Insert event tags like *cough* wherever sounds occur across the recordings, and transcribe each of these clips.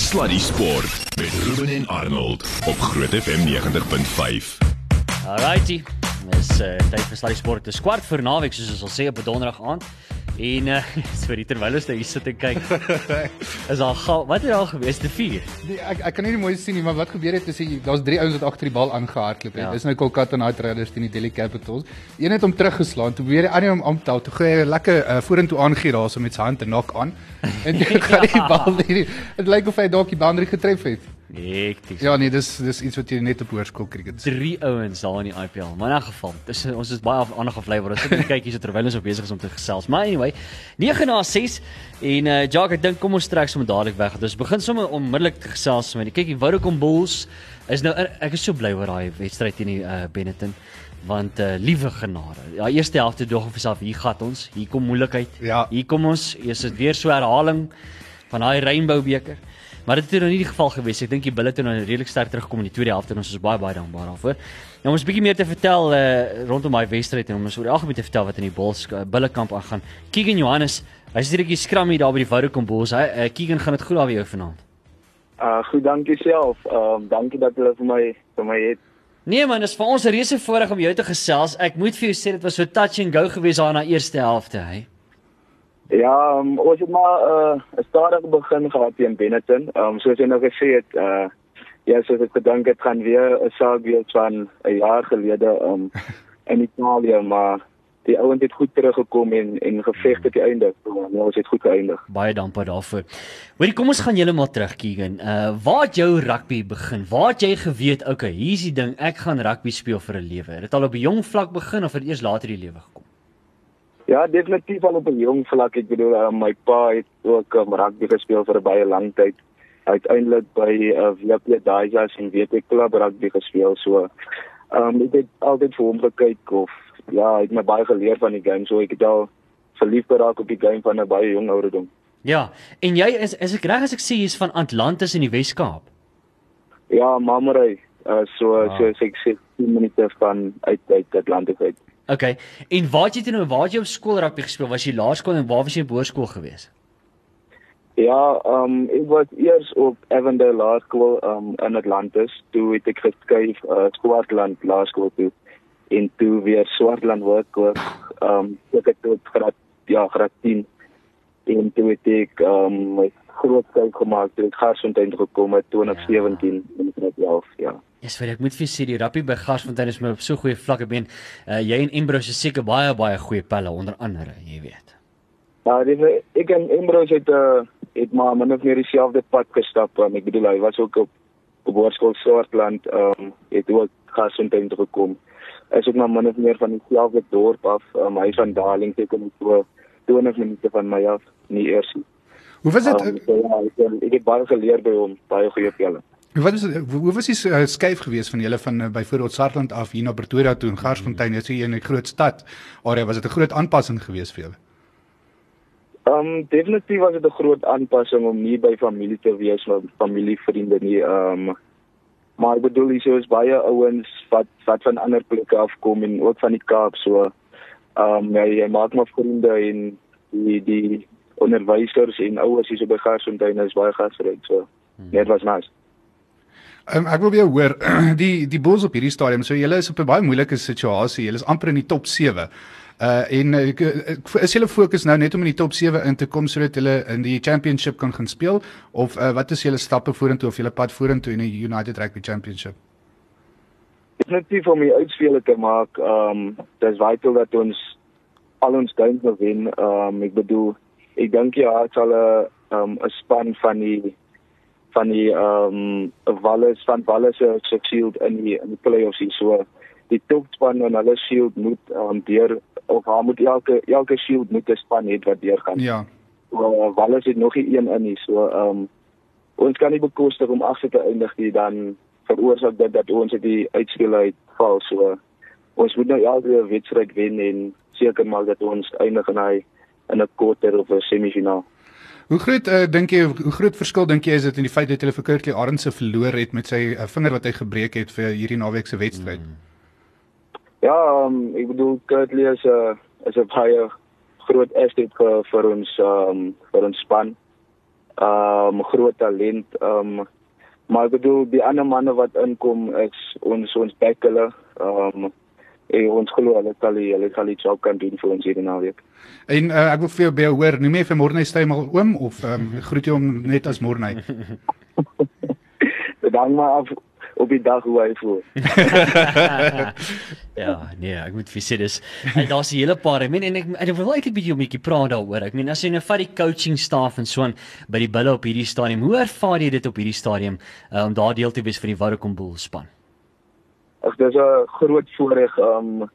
Sluddy Sport met Ruben en Arnold op Groot FM 90.5. Alrighty. Dis uh, tyd vir Sluddy Sport. Dis kwart voor naweek soos ons al sê op 'n donderdag aand. En uh, *laughs* sorry terwyl ons nou hier sit en kyk. *laughs* Is al ga, wat het al gewees te vier? Nee, ek ek kan nie die mooi sien nie, maar wat gebeur het is jy daar's drie ouens wat agter die bal aangehardloop het. Ja. Ja. Dis nou Kolkata Knight Riders teen die Delhi Capitals. Een het hom teruggeslaan, toe weer die ander hom aantel, toe gooi hy lekker uh, vorentoe aangegie daarso met sy hand en knock aan. En toe *laughs* gaan die bal hierdie dit lyk of hy dalk die boundary getref het. Hekties. Ja nee, dis dis iets wat jy net op hoërskool cricket sien. Drie ouens daar in die IPL. Maar in 'n geval, dis ons is baie aandag gefly word. Ons sit en kyk hier so terwyl ons op besig is om te gesels. Maar anyway, 9 na 6 en uh Jacques, ek dink kom ons trek sommer dadelik weg. Dus begin sommer onmiddellik te gesels met die kyk die Vodacom Bulls is nou ek is so bly oor daai wedstryd teen die uh Benetton want uh liewe genade. Ja, eerste helfte dog of self hier gat ons. Hier kom moeilikheid. Ja. Hier kom ons. Is dit weer so herhaling van daai Rainbow beker? Maar dit het nou nie die geval gewees. Ek dink die Bulle het nou redelik sterk teruggekom in die tweede helfte en ons is baie baie dankbaar daarvoor. Nou om ons 'n bietjie meer te vertel uh, rondom daai wedstryd en om ons oor die algemeen te vertel wat in die Bulls uh, Bullekamp aangaan. Keegan Johannes, hy's direk die skram hier daar by die Vodacom Bulls. Hy uh, Keegan gaan dit goed daar by jou vanaand. Uh goed, dankie self. Ehm uh, dankie dat julle vir my vir my het. Nee man, dis vir ons 'n reuse voorreg om jou te gesels. Ek moet vir jou sê dit was so touch and go geweest daar na eerste helfte, hy. Ja, um, ons het maar 'n uh, stadige begin gehad teen Benetton. Ehm um, soos jy nou gesê het, uh ja, soos ek gedink het gaan weer 'n saak wees van 'n jaar gelede um in Italië, maar die ouens het goed teruggekom en en geveg tot die einde. So, ja, ons het goed geëindig. Baie dankbaar daarvoor. Hoorie, kom ons gaan heeltemal terug Keegan. Uh waar het jou rugby begin? Waar het jy geweet, okay, hier's die ding, ek gaan rugby speel vir 'n lewe? Het dit al op 'n jong vlak begin of het dit eers later in die lewe gekom? Ja, definitief al op 'n jong vlak. Ek bedoel, uh, my pa het ook um, rugby gespeel vir baie lang tyd. Uiteindelik by uh, WP Daisies en WP Club rugby gespeel. So, ehm um, ek het altyd vir hom gekyk of ja, ek het my baie geleer van die game. So ek het al verlief geraak op die game van 'n baie jong ouderdom. Ja, en jy is is ek reg as ek sê jy's van Atlantis in die Wes-Kaap? Ja, Mamery. Uh, so Ah. so ek sê 10 minute van uit uit Atlantic uit. Okay. En waar het jy toe nou waar het jy op skool rugby gespeel? Was jy laerskool en waar was jy op hoërskool gewees? Ja, ehm um, ek was eers op Avondale Laerskool um, in Atlantis, toe het ek geskuif uh, Swartland Laerskool toe en toe weer Swartland Hoërskool. Ehm um, ek het tot graad ja, graad 10 en toe het ek um, my groot kyk gemaak toe ek Garsfontein gekom het 2017 in graad 11, ja. Yes, vir ek moet vir sê die rugby by Garsfontein is my op so goeie vlakke been. Uh jy en Embrose is seker baie baie goeie pelle onder andere, jy weet. Ja, dis ek en Embrose het uh, het maar min of meer dieselfde pad gestap. Um, ek bedoel hy was ook op op Hoërskool Swartland, ehm um, het ook Garsfontein toe gekom. Is ook maar min of meer van dieselfde dorp af. Um, hy is van Darling, ek kom so 20 minute van my af, nie eers nie. Hoe was dit? Um, so, ja, ek, het- baie geleer by hom, baie goeie pelle. Wat is hoe was die uh, skuif geweest van julle van uh, byvoorbeeld Sartland af hier na Pretoria toe en Garsfontein, dis hier in 'n groot stad. Area was dit 'n groot aanpassing geweest vir julle? Ehm um, definitief was dit 'n groot aanpassing om nie by familie te wees, maar familie, vriende nie. Ehm um, maar ek bedoel hier is baie ouens wat wat van ander plekke afkom en ook van die Kaap so. Ehm um, jy, jy maak maar vriende en die die onderwysers en ouers hier so by Garsfontein is baie gasryk so. Net was nice. Um, ek wil weer hoor *clears throat* die die Bulls op hierdie stadium. So julle is op 'n baie moeilike situasie. Julle is amper in die top 7. Uh en uh, is julle fokus nou net om in die top 7 in te kom sodat julle in die championship kan gaan speel of uh, wat is julle stappe vorentoe of julle pad vorentoe in die United Rugby Championship? definitief om die uitspele te maak. Ehm um, dis vital dat ons al ons games wil wen. Ehm um, ek bedoel ek dink ja, dit sal 'n ehm 'n span van die van die ehm um, Wallis van Wallis se shield in die in die playoffs hier so. Die topspan en hulle shield moet ehm um, deur of haar moet elke elke shield moet 'n span hê wat deurgaan. Ja. So, Wallis het nog nie een in nie. So ehm um, ons kan nie bekostig om agter te eindig nie dan veroorsaak dit dat ons uit die uitspel uitval. So ons moet nou elke wedstryd wen en seker maak dat ons eindig in hy in 'n kwarter of 'n semifinaal. Hoe groot uh, dink jy hoe groot verskil dink jy is dit in die feit dat hulle vir Kurtley Arendse verloor het met sy uh, vinger wat hy gebreek het vir hierdie naweek se wedstryd? Mm. Ja, um, ek bedoel Kurtley is 'n is 'n baie groot asset vir vir ons um vir ons span. ehm um, groot talent. Ehm um, maar ek bedoel die ander manne wat inkom is ons ons back hulle. Ehm um, en ons glo hulle sal hulle sal iets ook kan doen vir ons hierdie naweek. En uh, ek wil vir jou baie hoor, noem jy vir Morney Steyn al oom of um, *laughs* groet jy hom net as Morney? *laughs* Dan maar af op die dag hoe hy voel. *laughs* ja, nee, ek moet vir sê dis en daar's 'n hele paar. Ek meen en ek, ek wil eintlik bietjie 'n bietjie praat daaroor. Ek meen as jy nou vat die coaching staf en so aan by die bulle op hierdie stadium, hoe ervaar jy dit op hierdie stadium uh, om daar deel te wees vir die Vodacom Bulls span? Ag dis 'n groot voorreg um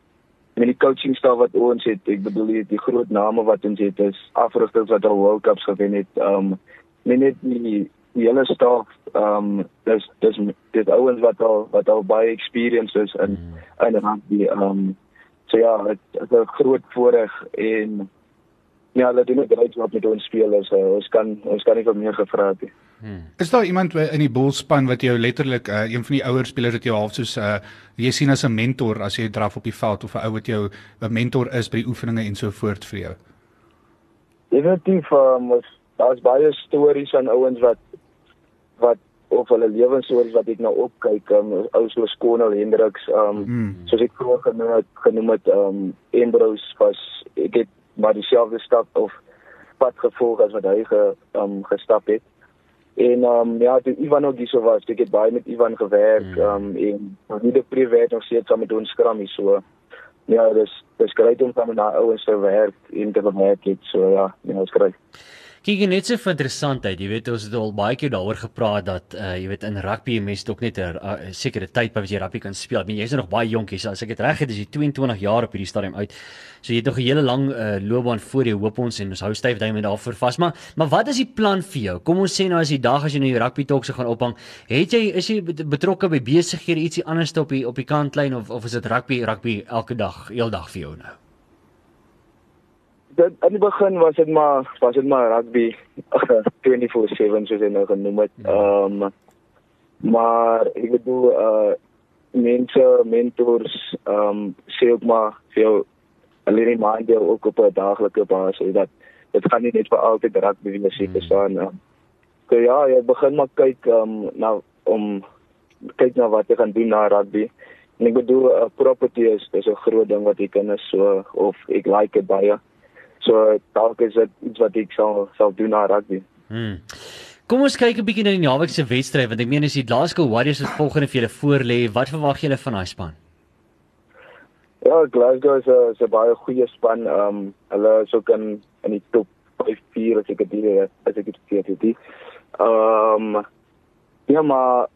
met die coaching staf wat ons het. Ek bedoel die, die groot name wat ons het is afrigters wat al World Cups gewen het. Um net die die hele staf um dis dis dis ouens wat al wat al baie experience is in mm. in rugby. Um so ja, dit is 'n groot voorreg en ja, hulle doen 'n baie job met ons spelers. Uh, ons kan ons kan nie vir meer gevra het nie. Hmm. Is daar iemand in die Bullspan wat jou letterlik uh, een van die ouer spelers wat jou half soos uh, jy sien as 'n mentor as jy draf op die veld of 'n ou wat jou 'n mentor is by die oefeninge en so voort vir jou? Definitief, um, daar's baie stories van ouens wat wat of hulle lewensstories wat ek nou opkyk, um, ou soos Konel Hendriks, um mm. soos ek vroeër genoem het, genoem het um Embros was ek het maar dieselfde stap of pad gevolg as wat hy ge, um gestap het. En um ja, toe Ivan ook hierso was, ek het baie met Ivan gewerk, mm. um en nie die privé nog steeds saam met ons skram hier so. Ja, dis dis grait om saam met daai ouens te werk en te werk het, so ja, ja, dis grait. Kyk net so vir interessantheid, jy weet ons het al baie keer daaroor gepraat dat uh jy weet in rugby mense ook net 'n uh, sekere tyd wat jy rugby kan speel. Ek meen jy's nog baie jonk, jy's as ek dit reg het, is jy 22 jaar op hierdie stadium uit. So jy het nog 'n hele lang uh loopbaan voor jou, hoop ons en ons hou styf daarmee daarvoor vas. Maar maar wat is die plan vir jou? Kom ons sê nou as die dag as jy nou jou rugby talks gaan ophang, het jy is jy betrokke by besighede ietsie anders op die op die kantlyn of of is dit rugby rugby elke dag, eeldag vir jou nou? Dit in die begin was dit maar was dit maar rugby *laughs* 24/7 soos jy nou genoem het. Ja. Ehm um, maar ek bedoel uh mense mentors ehm um, sê ook maar vir hulle reminder ook op 'n daaglikse basis dat dit gaan nie net vir altyd rugby wees nie, verstaan. Um, so ja, jy begin maar kyk ehm um, na om kyk na wat jy gaan doen na rugby. En ek bedoel uh, property is is 'n groot ding wat jy kan so of ek like dit baie. So dalk is dit iets wat ek sal sal doen na rugby. Hmm. Kom ons kyk 'n bietjie na die naweek se wedstryd want ek meen as die Glasgow Warriors wat volgende vir julle voorlê, wat verwag julle van daai span? Ja, Glasgow is 'n is 'n baie goeie span. Ehm um, hulle is ook in in die top 5 as ek dit as ek dit sien dit. Ehm ja, maar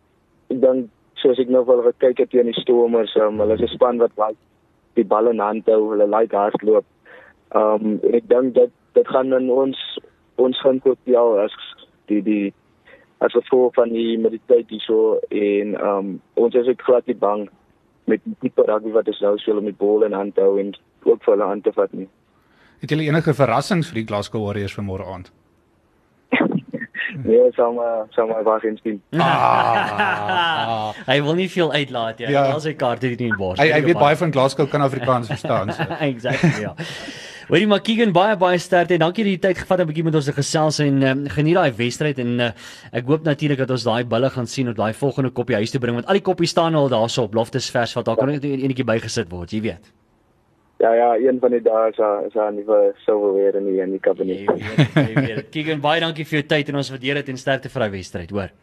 ek dink soos ek nou wel gekyk het teen die Stormers, um, hulle is 'n span wat like die bal in hand hou, hulle like hardloop. Ehm um, ek dink dat dit gaan in ons ons gaan tot ja as die die as gevolg van die mediteit hierso en ehm um, ons is ek glad nie bang met die tipe rugby wat ons nou speel met bal in hand hou en ook vir hulle aan te vat nie. Het julle enige verrassings vir die Glasgow Warriors vir môre aand? *laughs* Nee, sal maar sal maar wag en speel. Ah. *laughs* hy wil nie veel uitlaat ja. ja. Al sy kaarte het nie in bors. Hy hy weet baie van Glasgow kan Afrikaans verstaan. So. *laughs* exactly ja. Hoorie maar Keegan baie baie sterkte en dankie dat jy die tyd gevat het 'n bietjie met ons te gesels en um, geniet daai wedstryd en uh, ek hoop natuurlik dat ons daai bulle gaan sien op daai volgende koppie huis toe bring want al die koppies staan al daarso op loftes vers wat daar kan net enetjie bygesit word, jy weet. Ja ja, een van die dae is is aan die silverware in die in die kabinet. *laughs* Keegan baie dankie vir jou tyd en ons waardeer dit en sterkte vir daai wedstryd, hoor.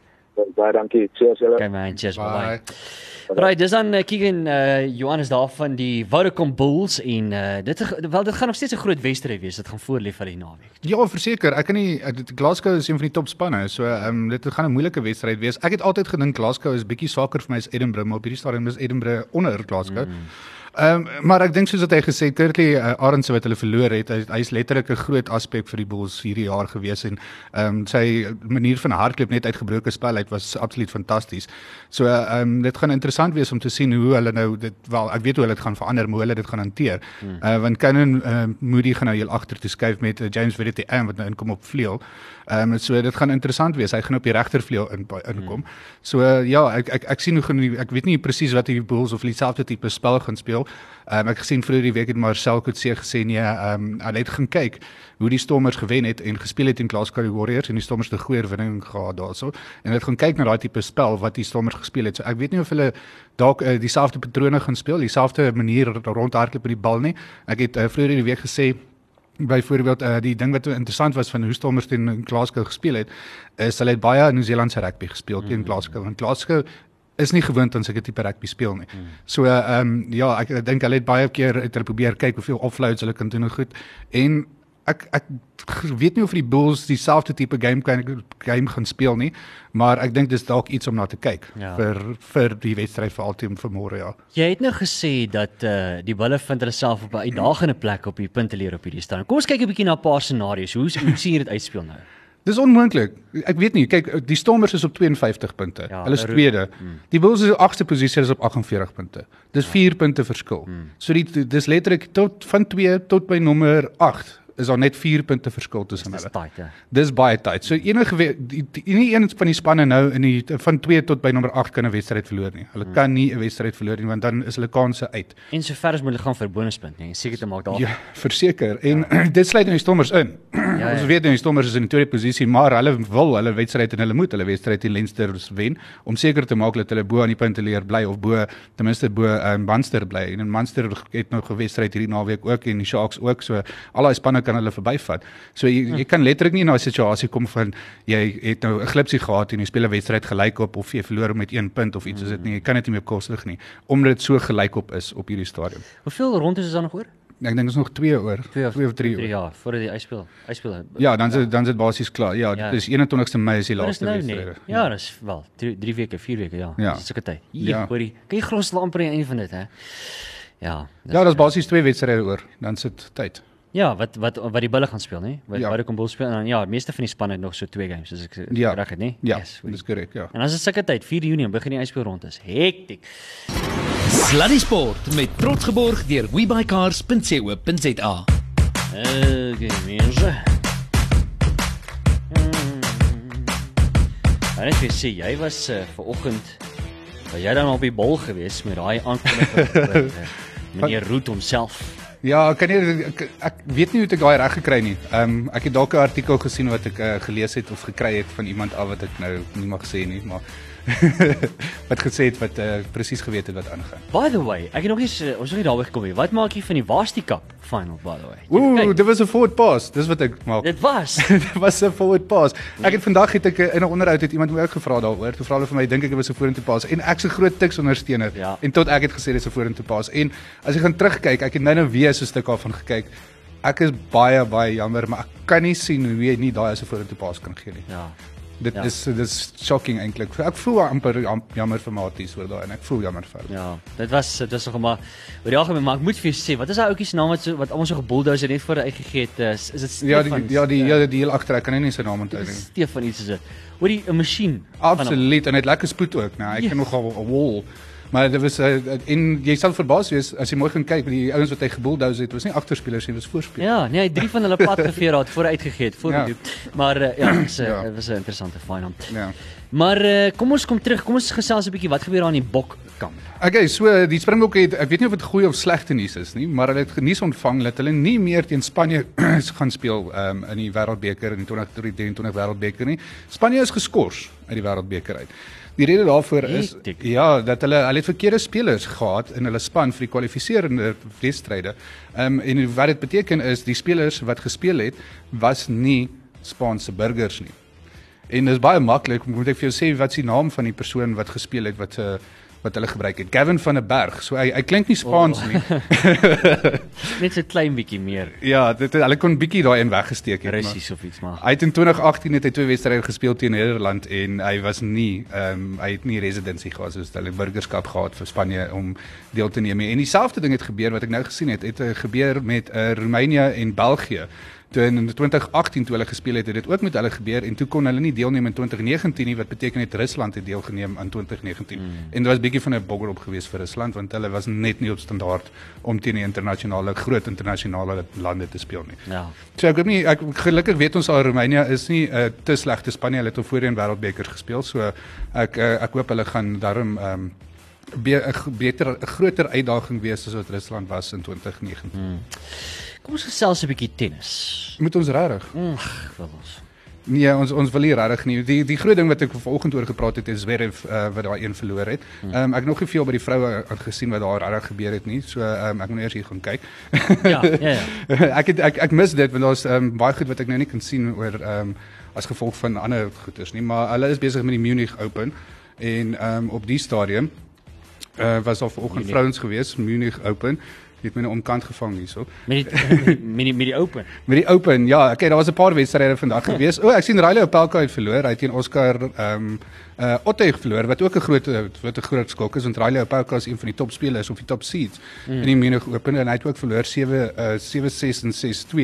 Baie dankie. Cheers julle. Okay man, cheers. Bye. bye. Right, dis dan uh, Keegan uh Johannes daar van die Vodacom Bulls en uh dit wel dit gaan nog steeds 'n groot wedstryd wees. Dit gaan voorlê vir die naweek. Ja, verseker. Ek kan nie Glasgow is een van die topspanne. So ehm um, dit gaan 'n moeilike wedstryd wees. Ek het altyd gedink Glasgow is bietjie swakker vir my as Edinburgh, maar op hierdie stadium is Edinburgh onder Glasgow. Mm. Ehm um, maar ek dink soos wat hy gesê het, Curly uh, Arendse wat hulle verloor het, hy, hy is letterlik 'n groot aspek vir die Bulls hierdie jaar gewees en ehm um, sy manier van hardloop net uitgebroke spel uit was absoluut fantasties. So ehm um, dit gaan interessant wees om te sien hoe hulle nou dit wel ek weet hoe hulle dit gaan verander, hoe hulle dit gaan hanteer. Hmm. Uh want Cannon uh, Moody gaan nou heel agter toe skuif met uh, James Verity en wat nou inkom op vleuel. Ehm um, so dit gaan interessant wees. Hy gaan op die regtervleuel in inkom. Hmm. So uh, ja, ek ek ek sien hoe gaan ek weet nie presies wat die Bulls of dieselfde tipe spel gaan speel. Ehm um, ek gesien vroeër die week het Marcel Coetzee gesê nee, ehm um, hy het gaan kyk hoe die Stormers gewen het en gespeel het in Glasgow Warriors en die Stormers 'n goeie oorwinning gehad daarso. En hy het gaan kyk na daai tipe spel wat die Stormers gespeel het. So ek weet nie of hulle dalk uh, dieselfde patrone gaan speel, dieselfde manier rondhardloop met die bal nie. Ek het uh, vroeër die week gesê byvoorbeeld uh, die ding wat interessant was van hoe Stormers teen Glasgow gespeel het is hulle het baie Nieu-Seelandse rugby gespeel teen mm. Glasgow en Glasgow is nie gewoond aan sulke tipe rugby speel nie. Mm. So ehm um, ja, ek, ek dink hulle het baie keer het hulle probeer kyk hoeveel offloads hulle kan doen en goed en ek ek weet nie of die Bulls dieselfde tipe game kan game gaan speel nie, maar ek dink dis dalk iets om na te kyk ja. vir vir die wedstryd vir altyd vir môre ja. Jy het nou gesê dat eh uh, die Bulle vind hulle self op 'n uitdagende plek op die punteleer op hierdie staan. Kom ons kyk 'n bietjie na 'n paar scenario's. Hoe hoe sien jy dit uitspeel nou? Dis onmoontlik. Ek weet nie, kyk, die Stormers is op 52 punte. Ja, hulle is tweede. Hmm. Die Bulls is op 8ste posisie, hulle is op 48 punte. Dis 4 ja. punte verskil. Hmm. So die dis letterlik tot van 2 tot by nommer 8 is daar net 4 punte verskil tussen hulle. Dis tight, ja. Dis baie tight. So enige nie een van die spanne nou in die van 2 tot by nommer 8 kan 'n wedstryd verloor nie. Hulle hmm. kan nie 'n wedstryd verloor nie want dan is hulle kansse uit. En sover as moet hulle gaan vir bonuspunt, nee, seker te maak daar. Ja, verseker. En ja. *clears throat* dit sluit in die Stormers in. Ja, ja. Ons weet in die Stormers is in die tweede posisie, maar hulle wil hulle wedstryd en hulle moet hulle wedstryd teen Leinster wen om seker te maak dat hulle bo aan die punte leer bly of bo ten minste bo um, Munster bly. En Munster het nou gewedstryd hierdie naweek ook en die Sharks ook, so al daai spanne kan hulle verbyvat. So jy jy kan letterlik nie in 'n situasie kom van jy het nou 'n glipsie gehad en jy speel 'n wedstryd gelyk op of jy verloor met 1 punt of iets soos dit nie. Jy kan dit nie meer koslig nie omdat dit so gelyk op is op hierdie stadium. Hoeveel rondes is daar nog oor? Ek dink ons nog 2 oor. 2 of 3 oor. Ja, voordat die uitspel. Uitspel. Ja, dan is ja. dan is dit basies klaar. Ja, ja. dis 21ste Mei is die laaste nou wedstryd. Nee. Ja, dis wel 3 weke, 4 weke, ja. ja. Dis sulke tyd. Ja, hoorie. Kan jy glos lamp aan die einde van dit, hè? Ja. Ja, dis basies 2 wedstryde oor. Dan sit tyd. Ja, wat wat wat die bulle gaan speel, nê? Wat ja. wat die Bulls speel en dan ja, die meeste van die spanne het nog so twee games, as ek ja. reg het, nê? Ja, yes, dis korrek, ja. En as dit sulke tyd 4 Junie begin die ysspeel rond is. Hektiek. Sluddy Sport met trots geborg deur webycars.co.za. Okay, mense. Maar net sê jy was uh, ver oggend was jy dan op die bol gewees met daai aankondiging *laughs* meneer Root homself. Ja, kan nie ek, ek weet nie hoe ek daai reg gekry nie. Ehm um, ek het dalk 'n artikel gesien wat ek uh, gelees het of gekry het van iemand af wat ek nou nie mag sê nie, maar wat gesê het wat uh, presies geweet het wat aangaan. By the way, ek het nog nie uh, ons nog nie daarby gekom nie. Wat maak jy van die Wasti Cup final by the way? Ooh, dit was 'n forward pass. Dis wat ek maak. Dit was. *laughs* dit was 'n forward pass. Ek het vandag het ek in 'n onderhoud het iemand my ook gevra daaroor. Toe vra hulle vir my, dink ek dit was 'n vorentoe pass en ek's 'n groot tiks ondersteuner. Ja. En tot ek het gesê dis 'n vorentoe pass en as jy gaan terugkyk, ek het nou nou weer so 'n stuk daarvan gekyk. Ek is baie baie jammer, maar ek kan nie sien hoe jy nie daai as 'n vorentoe pas kan gee nie. Ja. Dit ja. is dit is shocking eintlik. Ek voel amper jammer vir Maties oor daai en ek voel jammer vir. Ja, dit was dit was nog maar oor die algemeen maar ek moet vir jou sê, wat is daai ouetjie se naam wat so wat almal so gebulldozer net voor uitgegee het is is dit Stefan? Ja, die ja die ja die heel agter ek kan nie sy naam onthou nie. Stefan iets is dit. Hoor jy 'n masjien? Absoluut en hy het lekker spoed ook, nou. Hy yes. kan nogal 'n wall Maar dit was uh, en jy sal verbaas wees as jy mooi gaan kyk die ouens wat hy gebulldoze het, was nie agterspelers nie, was voorspelers. Ja, nee, hy drie van hulle pad geveer het vooruit gegee het voor ja. die Maar uh, ja, dit *clears throat* ja. was 'n interessante final. Ja. Maar uh, kom ons kom terug. Kom ons gesels 'n bietjie wat gebeur aan die Bokkamp. Okay, so die Springbokke het ek weet nie of dit goeie of slegte nuus is nie, maar hulle het genuus ontvang dat hulle nie meer teen Spanje *clears throat* gaan speel um, in die Wêreldbeker in die 2023 Wêreldbeker nie. Spanje is geskort uit die Wêreldbeker uit. Die rede daarvoor is ja, dat hulle hulle het verkeerde spelers gehad in hulle span vir die kwalifiserende wedstryde. Ehm um, en wat dit beteken is die spelers wat gespeel het was nie Spaanse burgers nie. En dit is baie maklik, moet ek vir jou sê wat is die naam van die persoon wat gespeel het wat uh, eh, wat hulle gebruik het. Gavin van der Berg. So hy hy klink nie Spaans oh. nie. *laughs* Net so klein bietjie meer. Ja, dit hulle kon bietjie daai in weggesteek het. Russies of iets maar. Hy het in 2018 het hy twee wedstryde gespeel teen Nederland en hy was nie ehm um, hy het nie residency gehad soos hulle burgerskap gehad vir Spanje om deel te neem nie. En dieselfde ding het gebeur wat ek nou gesien het. Het uh, gebeur met uh, Roemenië en België toe in 2018 toe hulle gespeel het, het dit ook met hulle gebeur en toe kon hulle nie deelneem in 2019 nie wat beteken het Rusland het deelgeneem aan 2019. Mm. En dit was bietjie van 'n bogger op gewees vir Rusland want hulle was net nie op standaard om teen die internasionale groot internasionale lande te speel nie. Ja. So ek weet nie ek gelukkig weet ons al Roemenië is nie 'n uh, te slegte Spanje hulle het al voorheen wêreldbeker gespeel so ek uh, ek hoop hulle gaan daarom ehm um, be, 'n beter 'n groter uitdaging wees as wat Rusland was in 2019. Hmm. Kom ons gesels 'n bietjie tennis. Moet ons regtig? Ag, wil ons. Nee, ons ons wil hier regtig nie. Die die groot ding wat ek vanoggend oor gepraat het is Zverev uh, wat daai een verloor het. Ehm um, ek nog nie veel by die vroue aangesien wat daar regtig gebeur het nie. So ehm um, ek moet eers hier gaan kyk. Ja, ja, ja. *laughs* ek het ek ek mis dit want daar's ehm um, baie goed wat ek nou nie kan sien oor ehm um, as gevolg van ander goeters nie, maar hulle is besig met die Munich Open en ehm um, op die stadium uh, was daar vanoggend vrouens gewees, Munich Open. Het my nou omkant gevang hierso. Met die *laughs* met die met die open. Met die Open, ja, okay, daar was 'n paar wedstryde vandag gewees. O, ek sien Riley Opelka het verloor. Hy het teen Oscar ehm um, uh Otte verloor wat ook 'n groot eh, wat 'n groot skok is want Riley Opelka is een van die top spelers of die top seeds mm. in die Munich Open en hy het ook verloor 7 uh 7-6 en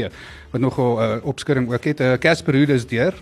6-2 wat nogal 'n uh, opskudding ook het. Uh, Casper Ruud is deur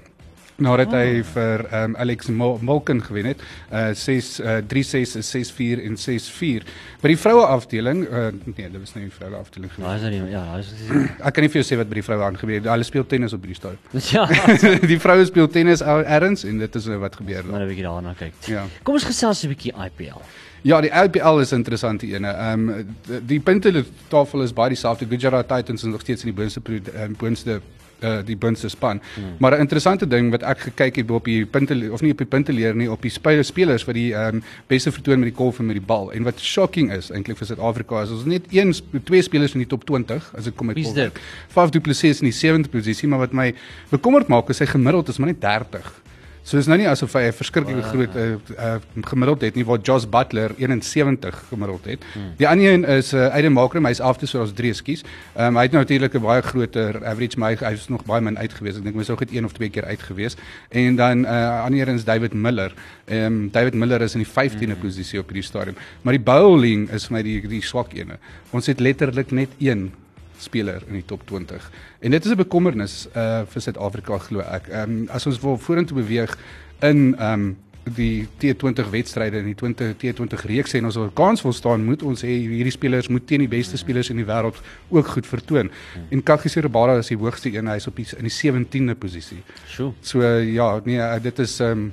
nadat hy vir um, Alex Molken gewen het. Uh 6 uh 3-6 is 6-4 en 6-4. By die vroue afdeling, uh nee, dit was nie die vroue afdeling nie. Nou is dit ja, is *clears throat* Ek kan nie vir jou sê wat by die vroue aangebeur het. Hulle speel tennis op hierdie stadium. *laughs* Ja, *laughs* die vroue speel tennis erns en dit is nou wat gebeur maar daar. 'n bietjie daarna kyk. Ja. Kom ons gesels 'n bietjie IPL. Ja, die IPL is 'n interessante ene. Ehm um, die, die punte tafel is baie dieselfde. Gujarat Titans is nog steeds in die boonste ehm, boonste uh, die boonste span. Hmm. Maar 'n interessante ding wat ek gekyk het op die punte of nie op die punte leer nie, op die spelers spelers wat die ehm um, beste vertoon met die golf en met die bal. En wat shocking is eintlik vir Suid-Afrika is ons net een twee spelers in die top 20 as dit kom met golf. dit? Faf du Plessis in die 7de posisie, maar wat my bekommerd maak is sy gemiddeld is maar net 30. So is nou nie asof hy 'n verskriklike groot uh, uh, gemiddeld het nie waar Josh Butler 71 gemiddeld het. Hmm. Die ander een is uh, Aiden Makram, hy's af te so as 3 skies. Ehm um, hy het nou natuurlik 'n baie groter average maar hy hy's nog baie min uit gewees. Ek dink hy sou net een of twee keer uit gewees. En dan uh ander een is David Miller. Ehm um, David Miller is in die 15de hmm. posisie op hierdie stadium. Maar die bowling is vir my die die swak ene. Ons het letterlik net een speler in die top 20. En dit is 'n bekommernis uh vir Suid-Afrika glo ek. Ehm um, as ons wil vorentoe beweeg in ehm um, die T20 wedstryde en die 20 T20 reeks en ons wil kans wil staan, moet ons hê hierdie spelers moet teen die beste spelers in die wêreld ook goed vertoon. En Kagiso Rabada is die hoogste een, hy's op die in die 17de posisie. Sjoe. So ja, nee, dit is ehm um,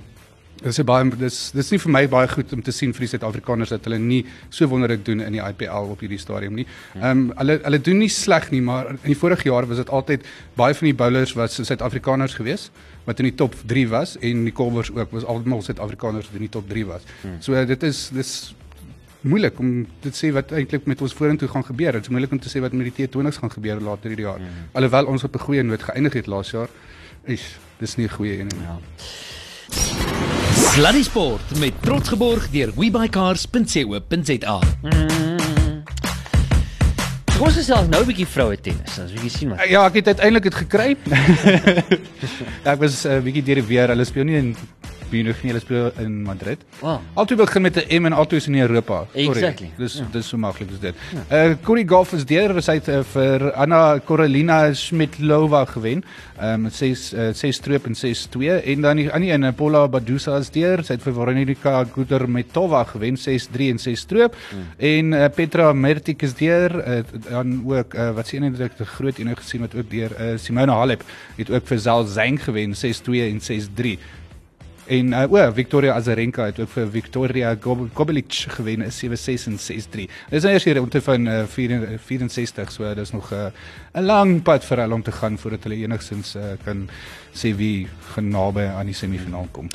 Dis baie dis dis nie vir my baie goed om te sien vir die Suid-Afrikaners dat hulle nie so wonderlik doen in die IPL op hierdie stadium nie. Ehm um, hulle hulle doen nie sleg nie, maar in die vorige jaar was dit altyd baie van die bowlers was Suid-Afrikaners gewees wat in die top 3 was en die bowlers ook was almal Suid-Afrikaners wat in die top 3 was. So uh, dit is dis moeilik om te sê wat eintlik met ons vorentoe gaan gebeur. Dit is moeilik om te sê wat met die T20s gaan gebeur later hierdie jaar. Alhoewel ons op 'n goeie noot geëindig het laas jaar. Is dis nie 'n goeie een nie. Ja. Sluddy Sport met trots geborg deur webycars.co.za. Kom ons gesels nou 'n bietjie vroue tennis. Ons bietjie sien wat. Ja, ek het uiteindelik dit gekry. ja, *laughs* ek was 'n uh, bietjie deur die weer. Hulle speel nie in Munich nie, hulle speel in Madrid. Wow. Altyd begin met 'n M en altyd is in Europa. Exactly. Dis ja. dis so maklik is dit. Uh Corey Golf is deur, sy het uh, vir Anna Corolina Smitlova gewen. Ehm um, 6 uh, 6 streep en 6-2 en dan die ander een Paula Badusa is deur, sy het vir Veronika Gudermetova gewen 6-3 en 6 streep. Hmm. En uh, Petra Mertik is deur, uh, dan ook uh, wat sien ek 'n groot een gesien wat ook deur uh, Simona Halep het ook vir Zal Zeng gewen 6-2 en 6-3. En uh, o, Victoria Azarenka het ook vir Victoria Gob Gobelic gewen is 7-6 en 6-3. Dis nou eers hier omtrent van uh, 4 64, so dis nog 'n uh, lang pad vir hulle om te gaan voordat hulle enigstens uh, kan sê wie gaan naby aan die semifinaal kom.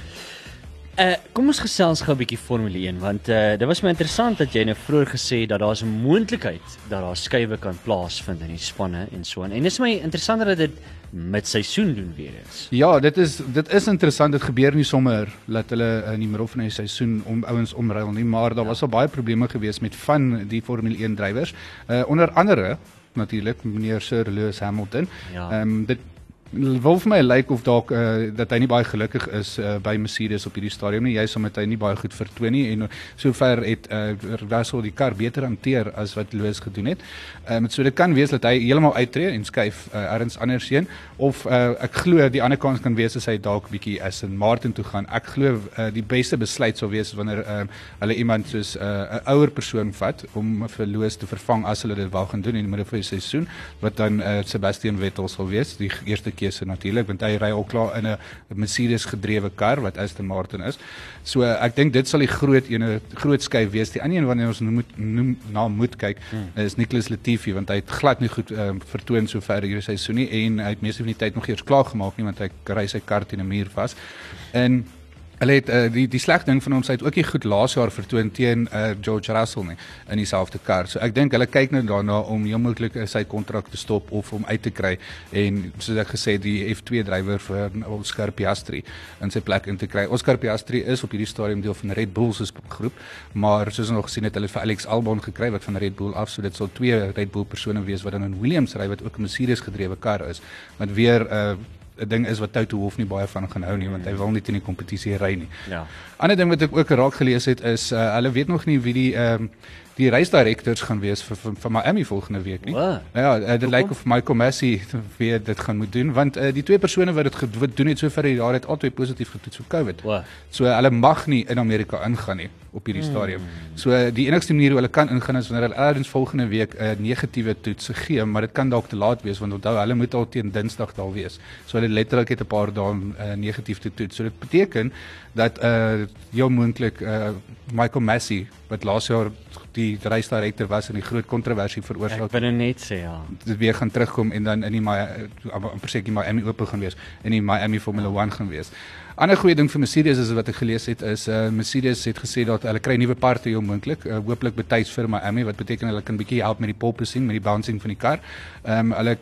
Uh kom ons gesels gou 'n bietjie Formule 1 want uh dit was my interessant dat jy nou vroeër gesê dat daar 'n moontlikheid dat daar skuwe kan plaasvind in die spanne en so aan. En dis my interessant dat dit met seisoen doen weer is. Ja, dit is dit is interessant. Dit gebeur nie sommer dat hulle in die middel van die seisoen om ouens omruil nie, maar daar was al baie probleme gewees met van die Formule 1 drywers. Uh onder andere natuurlik meneer Sir Lewis Hamilton. Ja. Ehm um, dit wil vir my lyk of dalk uh, dat hy nie baie gelukkig is uh, by Mercedes op hierdie stadium nie. Juist omdat hy nie baie goed vertoon nie en sover het uh, Russell die kar beter hanteer as wat Lewis gedoen het. Ehm um, so dit kan wees dat hy heeltemal uittreë en skuif uh, ergens anders heen of uh, ek glo die ander kans kan wees as hy dalk bietjie as in Martin toe gaan. Ek glo uh, die beste besluit sou wees wanneer uh, hulle iemand soos 'n uh, ouer persoon vat om vir Lewis te vervang as hulle dit wel gaan doen in die middel van die seisoen wat dan uh, Sebastian Vettel sal wees die eerste keer keuse natuurlik want hy ry al klaar in 'n Mercedes gedrewe kar wat Aston Martin is. So ek dink dit sal die groot ene groot skei wees. Die ander een wanneer ons noem, noem na moet kyk hmm. is Nicholas Latifi want hy het glad nie goed um, vertoon sover hierdie seisoen nie en hy het meeste van die tyd nog eers klaar gemaak nie want hy ry sy kar teen 'n muur vas. En Hulle het uh, die die sleg ding van sy het ook nie goed laas jaar vertoon teen uh, George Russell nie in dieselfde kar. So ek dink hulle kyk nou daarna om heel moontlik uh, sy kontrak te stop of om uit te kry en soos ek gesê die F2 drywer vir Oscar Piastri in sy plek in te kry. Oscar Piastri is op hierdie stadium deel van Red Bull se groep, maar soos ons nog gesien het, hulle vir Alex Albon gekry wat van Red Bull af, so dit sal twee Red Bull persone wees wat dan in Williams ry wat ook 'n Mercedes gedrewe kar is, wat weer 'n uh, 'n ding is wat Toto Wolff nie baie van gaan hou nie want hy wil nie teen die kompetisie ry nie. Ja. Ander ding wat ek ook raak gelees het is uh, hulle weet nog nie wie die ehm um, die reisdirekteurs gaan wees vir vir, vir Miami volgende week nie. Wow. Ja, uh, dit lyk of Michael Massey *laughs* weer dit gaan moet doen want uh, die twee persone wat dit gedoen het sover die jaar het albei positief getoets vir COVID. Wow. So hulle mag nie in Amerika ingaan nie op hierdie stadium. Hmm. So die enigste manier hoe hulle kan ingaan is wanneer hulle eers volgende week 'n uh, negatiewe toets gee, maar dit kan dalk te laat wees want onthou hulle moet al teen Dinsdag daar wees. So hulle letterlik het 'n paar dae uh, negatief te toets. So dit beteken dat uh jou moontlik uh Michael Massey wat laas jaar die reisdirekteur was en die groot kontroversie veroorsaak. Ek wil net sê ja. Dit weer gaan terugkom en dan in die amper seker die Miami Open gaan wees en die Miami Formula 1 gaan wees. Ander goeie ding vir Mercedes is wat ek gelees het is uh Mercedes het gesê dat hulle kry nuwe parte hier moontlik, uh, hooplik betyds vir Miami wat beteken hulle kan bietjie help met die pole position, met die bouncing van die kar. Ehm um, hulle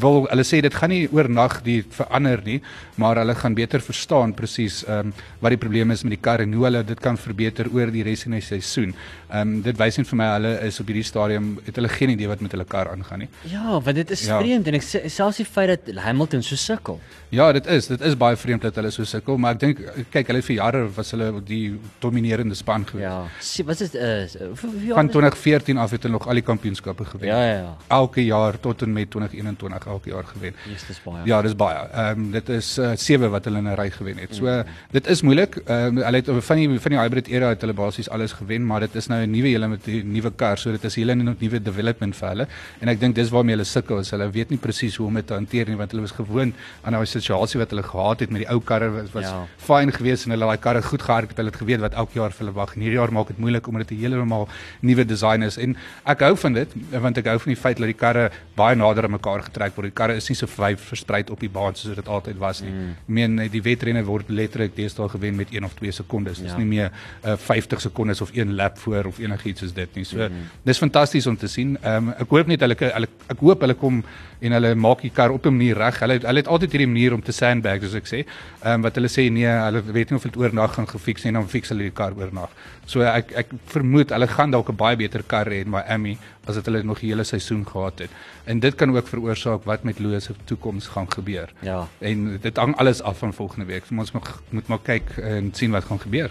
wil hulle sê dit gaan nie oornag die verander nie, maar hulle gaan beter verstaan presies ehm um, wat die probleem is met die kar en hoe hulle dit kan verbeter oor die res van die seisoen. Ehm um, dit wys net vir my hulle is op hierdie stadium het hulle geen idee wat met hulle kar aangaan nie. Ja, want dit is Ja. vreemd en ek sê selfs die feit dat Hamilton so sukkel. Ja, dit is, dit is baie vreemd dat hulle so sukkel, maar ek dink kyk, hulle vir jare was hulle die dominerende span gewees. Ja. Sê, wat is uh Van jaar is- 2014 af het hulle nog al die kampioenskappe gewen. Ja, ja, ja. Elke jaar tot en met 2021 elke jaar gewen. Yes, dis baie. Ja, dis baie. Ehm um, dit is uh, sewe wat hulle in 'n ry gewen het. So uh, dit is moeilik. Ehm um, hulle het van die van die hybrid era het hulle basies alles gewen, maar dit is nou 'n nuwe hele met 'n nuwe kar, so dit is hele nog nuwe development vir hulle. En ek dink dis waarmee hulle sukkel. is Hulle weet nie presies hoe om dit te hanteer nie want hulle was gewoond aan daai situasie wat hulle gehad het met die ou karre was, was Ja. fyn geweest en hulle daai karre goed gehard het. Hulle het geweet wat elke jaar vir hulle wag. En hierdie jaar maak dit moeilik omdat dit 'n heeltemal nuwe design is. En ek hou van dit want ek hou van die feit dat die karre baie nader aan mekaar getrek word. Die karre is nie so vyf versprei op die baan soos dit altyd was nie. Mm. Ek meen die wedrenne word letterlik deesdae gewen met 1 of 2 sekondes. Dis Ja. nie meer uh, 50 sekondes of 1 lap voor of enigiets soos dit nie. So mm. dis fantasties om te sien. Ehm um, ek hoop net hulle hulle ek hoop hulle kom en hulle maak die kar op 'n manier reg. Hulle hulle het altyd hierdie manier om te sandbag soos ek sê. Ehm um, wat hulle sê nee, hulle weet nie of dit oornag gaan gefiks nie en dan fiks hulle die kar oornag. So ek ek vermoed hulle gaan dalk 'n baie beter kar hê in Miami as dit hulle nog die hele seisoen gehad het. En dit kan ook veroorsaak wat met Lewis se toekoms gaan gebeur. Ja. En dit hang alles af van volgende week. Ons moet moet maar kyk en sien wat gaan gebeur.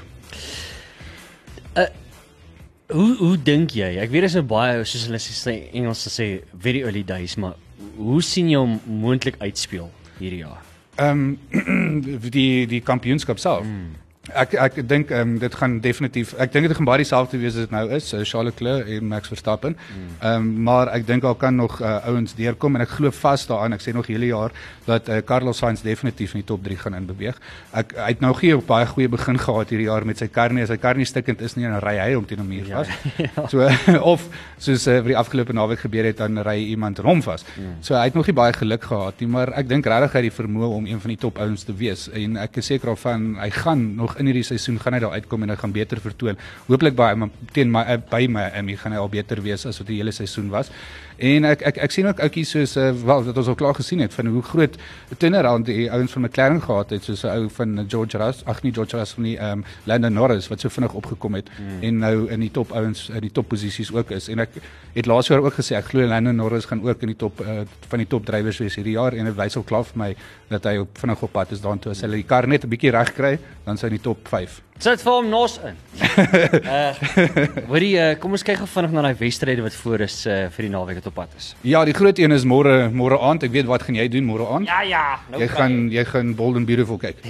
Hoe hoe dink jy? Ek weet dit is 'n baie soos hulle sê Engels sê very early days, maar hoe sien jy hom moontlik uitspeel hierdie jaar? Ehm um, *clears throat* die die kampioenskap self. Mm. Ek ek dink ehm um, dit gaan definitief ek dink dit gaan baie dieselfde wees as dit nou is, uh, Charles Leclerc en Max Verstappen. Ehm um, maar ek dink daar kan nog uh, ouens deurkom en ek glo vas daaraan. Ek sê nog hele jaar dat uh, Carlos Sainz definitief in die top 3 gaan inbeweeg. Ek hy het nou gee op baie goeie begin gehad hierdie jaar met sy kar nie. As sy kar nie stikkend is nie, dan ry hy om teen 'n muur Ja. vas. *laughs* So of soos uh, vir die afgelope naweek gebeur het dan ry iemand hom vas. So hy het nog nie baie geluk gehad nie, maar ek dink regtig hy het die vermoë om een van die top ouens te wees en ek is seker daarvan hy gaan nog in hierdie seisoen gaan hy daar uitkom en hy gaan beter vertoon. Hooplik by teen my uh, by my Emmy gaan hy al beter wees as wat die hele seisoen was. En ek ek ek sien ook outjies soos uh, wel wat ons al klaar gesien het van hoe groot turnaround die ouens van McLaren gehad het soos 'n ou van George Russell, ag nee George Russell nie, ehm um, Lando Norris wat so vinnig opgekom het mm. en nou in die top ouens in die top posisies ook is. En ek het laas jaar ook gesê ek glo Lando Norris gaan ook in die top uh, van die top drywers wees hierdie jaar en dit wys al klaar vir my dat hy op vinnig op pad is daartoe as hulle die kar net 'n bietjie reg kry, dan sou hy in die top 5 Sit vir hom nos in. Uh, *laughs* hoorie, uh, kom ons kyk gou vinnig na daai wedstryde wat voor is uh, vir die naweek wat op pad is. Ja, die groot een is môre môre aand. Ek weet wat gaan jy doen môre aand? Ja ja, nou Jy gaan jy gaan Bold and Beautiful kyk.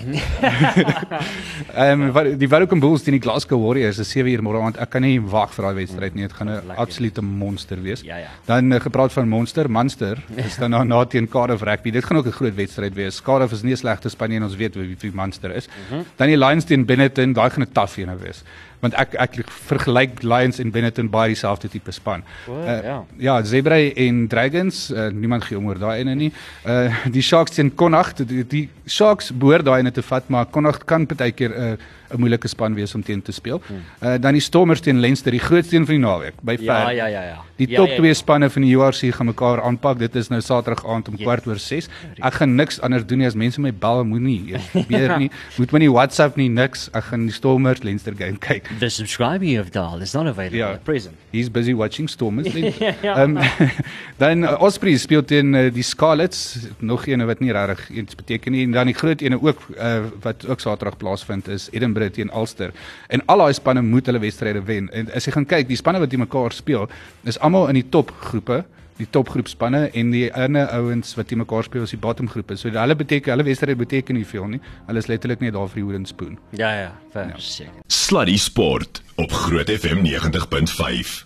*laughs* Ehm um, die Welcome Bulls teen die Glasgow Warriors is 7 uur môre aand. Ek kan nie wag vir daai wedstryd nie. Dit gaan 'n absolute monster wees. Ja, ja. Dan uh, gepraat van monster, Munster *laughs* is dan na, na teen Cardiff Rugby. Dit gaan ook 'n groot wedstryd wees. Cardiff is nie 'n slegte span nie en ons weet wie wie Munster is. Mhm. Dan die Lions teen Benetton, daai gaan 'n taaf een wees. Want ek ek vergelyk Lions en Benetton baie dieselfde tipe span. O, Eh, ja. Ja, Zebra en Dragons, uh, niemand gee om oor daai ene nie. Uh die Sharks teen Connacht, die, die Sharks behoort daai ene te vat, maar Connacht kan partykeer 'n uh, 'n moeilike span wees om teen te speel. Uh dan die Stormers teen Leinster, die grootste een van die naweek by ver. Ja ja ja ja. Die ja, top ja, twee spanne van die URC gaan mekaar aanpak. Dit is nou Saterdag aand om kwart oor 6. Ek gaan niks anders doen nie as mense my bel, moenie probeer nie. *laughs* Moet my nie WhatsApp nie, niks. Ek gaan die Stormers Leinster game kyk. The subscriber you have dialed is not available Ja. at present. He's busy watching Stormers. *laughs* Ja. Ehm *laughs* dan uh, Ospreys speel teen uh, die Scarlets, nog een wat nie regtig iets beteken nie en dan die groot ene ook uh, wat ook Saterdag plaasvind is Edinburgh teen Ulster. En al daai spanne moet hulle wedstryde wen. En as jy gaan kyk, die spanne wat teen mekaar speel, is almal in die topgroepe die topgroepspanne en die ander ouens wat teen mekaar speel is die bottomgroepe. So hulle beteken hulle wedstryde beteken nie veel nie. Hulle is letterlik net daar vir die wooden spoon. Ja ja, verseker. Sluddy Sport op Groot FM 90.5.